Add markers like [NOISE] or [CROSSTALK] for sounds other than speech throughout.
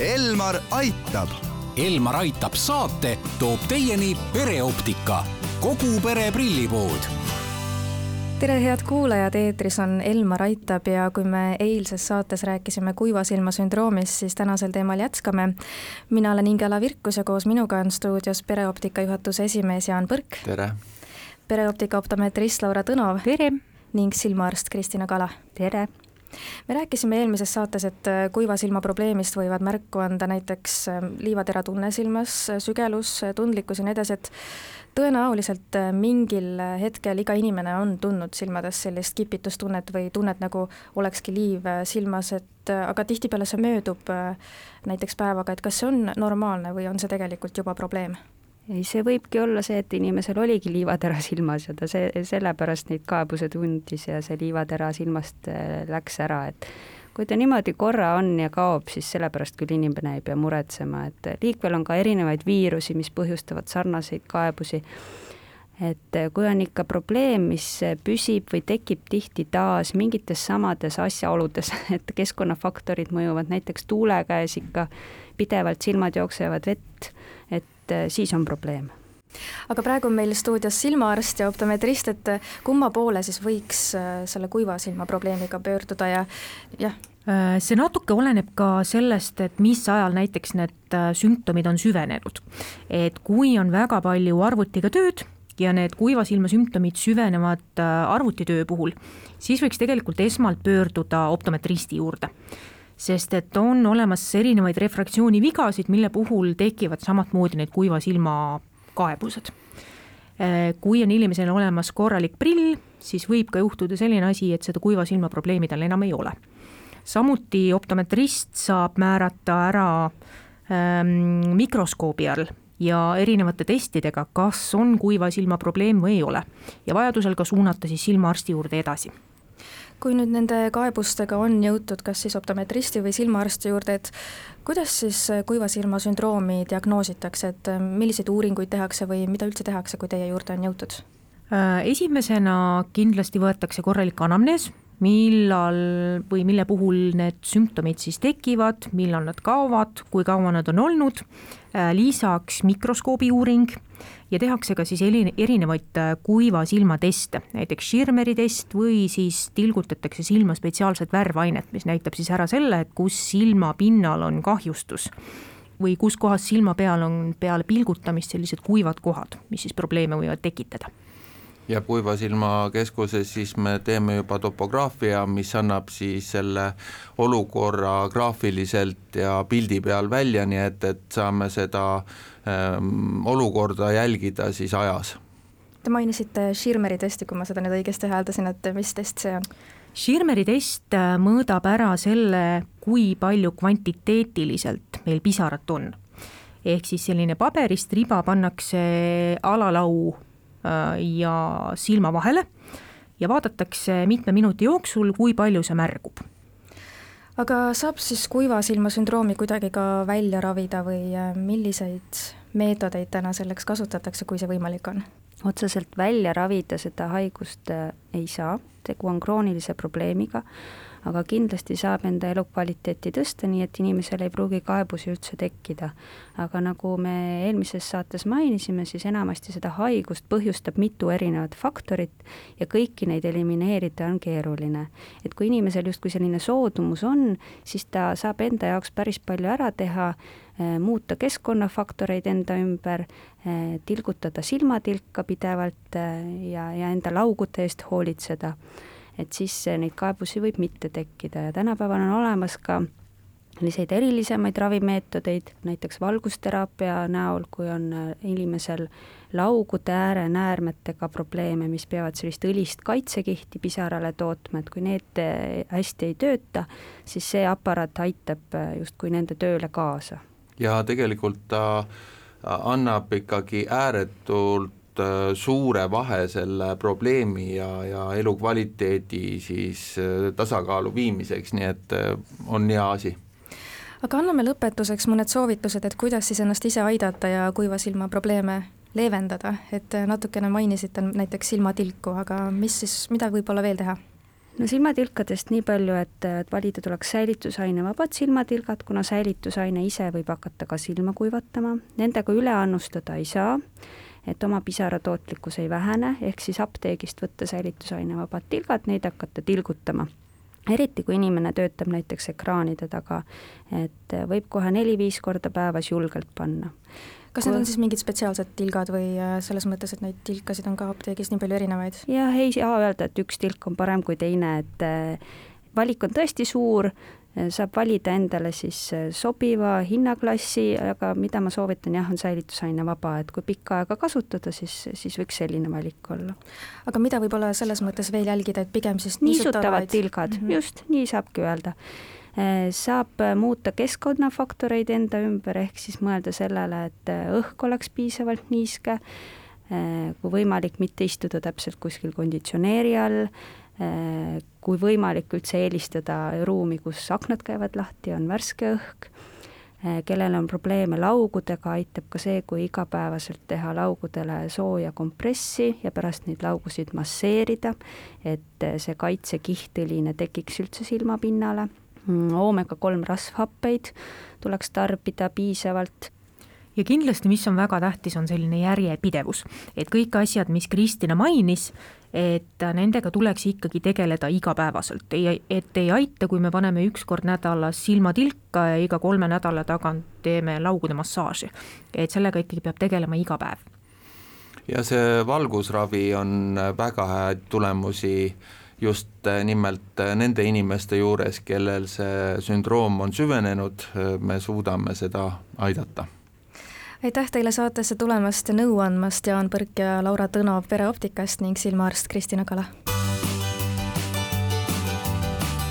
Elmar aitab. Elmar aitab saate toob teieni pereoptika, kogu pere prillipood tere, head kuulajad, eetris on Elmar Aitab ja kui me eilses saates rääkisime kuivasilma sündroomist, siis tänasel teemal jätkame. mina olen Ingela Virkus ja koos minuga on stuudios pereoptika juhatuse esimees Jaan Põrk. tere! pereoptika optomeetrist Laura Tõnov. tere! ning silmaarst Kristina Kala. tere! Me rääkisime eelmises saates, et äh, kuiva silma probleemist võivad märku anda näiteks äh, liivatera tunne silmas, äh, sügelus, tundlikkus ja nii edasi, et tõenäoliselt mingil hetkel iga inimene on tundnud silmades sellist kipitustunnet või tunnet, nagu olekski liiv silmas, et aga tihtipeale see möödub näiteks päevaga, et kas see on normaalne või on see tegelikult juba probleem? Ei, see võibki olla see, et inimesel oligi liivatera silmas ja ta see, sellepärast neid kaebuse tundis ja see liivatera silmast äh, läks ära, et kui ta niimoodi korra on ja kaob, siis sellepärast küll inimene ei pea muretsema, et liikvel on ka erinevaid viirusi, mis põhjustavad sarnaseid kaebusi, et kui on ikka probleem, mis püsib või tekib tihti taas mingites samades asjaoludes, [LAUGHS] et keskkonnafaktorid mõjuvad, näiteks tuule käes ikka pidevalt silmad jooksevad vett, et et siis on probleem aga praegu on meil stuudios silmaarst ja optometrist, et kumma poole siis võiks selle kuiva silma probleemiga pöörduda ja jah? Äh, see natuke oleneb ka sellest, et mis ajal näiteks need äh, sümptomid on süvenenud. et kui on väga palju arvutiga tööd ja need kuiva silma sümptomid süvenevad arvutitöö puhul, siis võiks tegelikult esmalt pöörduda optometristi juurde sest et on olemas erinevaid refraktsioonivigasid, mille puhul tekivad samatmoodi need kuiva silma kaebused. Äh, kui on inimesel olemas korralik prill, siis võib ka juhtuda selline asi, et seda kuiva silma probleemi tal enam ei ole. samuti optometrist saab määrata ära ähm, mikroskoobi all ja erinevate testidega, kas on kuiva silma probleem või ei ole. ja vajadusel ka suunata siis silmaarsti juurde edasi kui nüüd nende kaebustega on jõutud kas siis optometristi või silmaarsti juurde, et kuidas siis kuiva silma sündroomi diagnoositakse, et milliseid uuringuid tehakse või mida üldse tehakse, kui teie juurde on jõutud? Äh, esimesena kindlasti võetakse korralik anamnees, millal või mille puhul need sümptomid siis tekivad, millal nad kaovad, kui kaua nad on olnud, äh, lisaks mikroskoobi uuring ja tehakse ka siis erinevaid äh, kuiva silma teste, näiteks Schirmeri test või siis tilgutatakse silma spetsiaalset värvainet, mis näitab siis ära selle, et kus silma pinnal on kahjustus või kus kohas silma peal on peale pilgutamist sellised kuivad kohad, mis siis probleeme võivad tekitada ja Kuiva Silma Keskuses siis me teeme juba topograafia, mis annab siis selle olukorra graafiliselt ja pildi peal välja, nii et, et saame seda ähm, olukorda jälgida siis ajas. Te mainisite Schirmeri testi, kui ma seda nüüd õigesti hääldasin, et mis test see on? Schirmeri test äh, mõõdab ära selle, kui palju kvantiteetiliselt meil pisarat on. ehk siis selline paberist riba pannakse alalau ja silma vahele ja vaadatakse mitme minuti jooksul, kui palju see märgub. aga saab siis kuiva silma sündroomi kuidagi ka välja ravida või äh, milliseid meetodeid täna selleks kasutatakse, kui see võimalik on? otseselt välja ravida seda haigust äh, ei saa, tegu on kroonilise probleemiga aga kindlasti saab enda elukvaliteeti tõsta, nii et inimesel ei pruugi kaebusi üldse tekkida. aga nagu me eelmises saates mainisime, siis enamasti seda haigust põhjustab mitu erinevat faktorit ja kõiki neid elimineerida on keeruline. et kui inimesel justkui selline soodumus on, siis ta saab enda jaoks päris palju ära teha, eh, muuta keskkonnafaktoreid enda ümber, eh, tilgutada silmatilka pidevalt eh, ja, ja enda laugude eest hoolitseda et siis neid kaebusi võib mitte tekkida ja tänapäeval on olemas ka selliseid erilisemaid ravimeetodeid, näiteks valgusteraapia näol, kui on äh, inimesel laugude äärenäärmetega probleeme, mis peavad sellist õlist kaitsekihti pisarale tootma, et kui need äh, hästi ei tööta, siis see aparaat aitab äh, justkui nende tööle kaasa. ja tegelikult ta annab ikkagi ääretult suure vahe selle probleemi ja, ja elukvaliteedi siis äh, tasakaalu viimiseks, nii et äh, on hea asi. Aga anname lõpetuseks mõned soovitused, et kuidas siis ennast ise aidata ja kuiva silma probleeme leevendada, et natukene mainisite näiteks silmatilku, aga mis siis, mida võib-olla veel teha? no silmatilkadest nii palju, et, et valida tuleks säilitusainevabad silmatilgad, kuna säilitusaine ise võib hakata ka silma kuivatama, nendega üle annustada ei saa, et oma pisara tootlikkus ei vähene, ehk siis apteegist võtta säilitusainevabad tilgad, neid hakata tilgutama eriti kui inimene töötab näiteks ekraanide taga, et võib kohe neli-viis korda päevas julgelt panna. kas need on siis mingid spetsiaalsed tilgad või äh, selles mõttes, et neid tilkasid on ka apteegis nii palju erinevaid? jah, ei saa öelda, et üks tilk on parem kui teine, et äh, valik on tõesti suur, saab valida endale siis äh, sobiva hinnaklassi, aga mida ma soovitan jah, on säilitusaine vaba, et kui pikka aega kasutada, siis, siis võiks selline valik olla. aga mida võib-olla selles mõttes veel jälgida, et pigem siis niisutavad tilgad mm, -hmm. just, nii saabki öelda. Äh, saab muuta keskkonnafaktoreid enda ümber, ehk siis mõelda sellele, et õhk oleks piisavalt niiske, kui võimalik, mitte istuda täpselt kuskil konditsioneeri all, kui võimalik, üldse eelistada ruumi, kus aknad käivad lahti, on värske õhk, äh, kellel on probleeme laugudega, aitab ka see, kui igapäevaselt teha laugudele sooja kompressi ja pärast neid laugusid masseerida, et äh, see kaitsekihtõline tekiks üldse silmapinnale. Mm, oomega kolm rasvhappeid tuleks tarbida piisavalt ja kindlasti, mis on väga tähtis, on selline järjepidevus, et kõik asjad, mis Kristina mainis, et nendega tuleks ikkagi tegeleda igapäevaselt, ei, et ei aita, kui me paneme üks kord nädalas silmatilka ja iga kolme nädala tagant teeme laugude massaaži. et sellega ikkagi peab tegelema iga päev. ja see valgusravi on väga häid tulemusi just nimelt nende inimeste juures, kellel see sündroom on süvenenud, me suudame seda aidata aitäh teile saatesse tulemast ja nõu andmast, Jaan Põrk ja Laura Tõnov pereoptikast ning silmaarst Kristina Kala.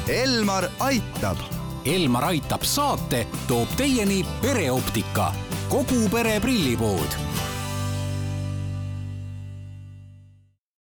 Elmar aitab. Elmar aitab saate toob teieni pereoptika, kogu pere prillipood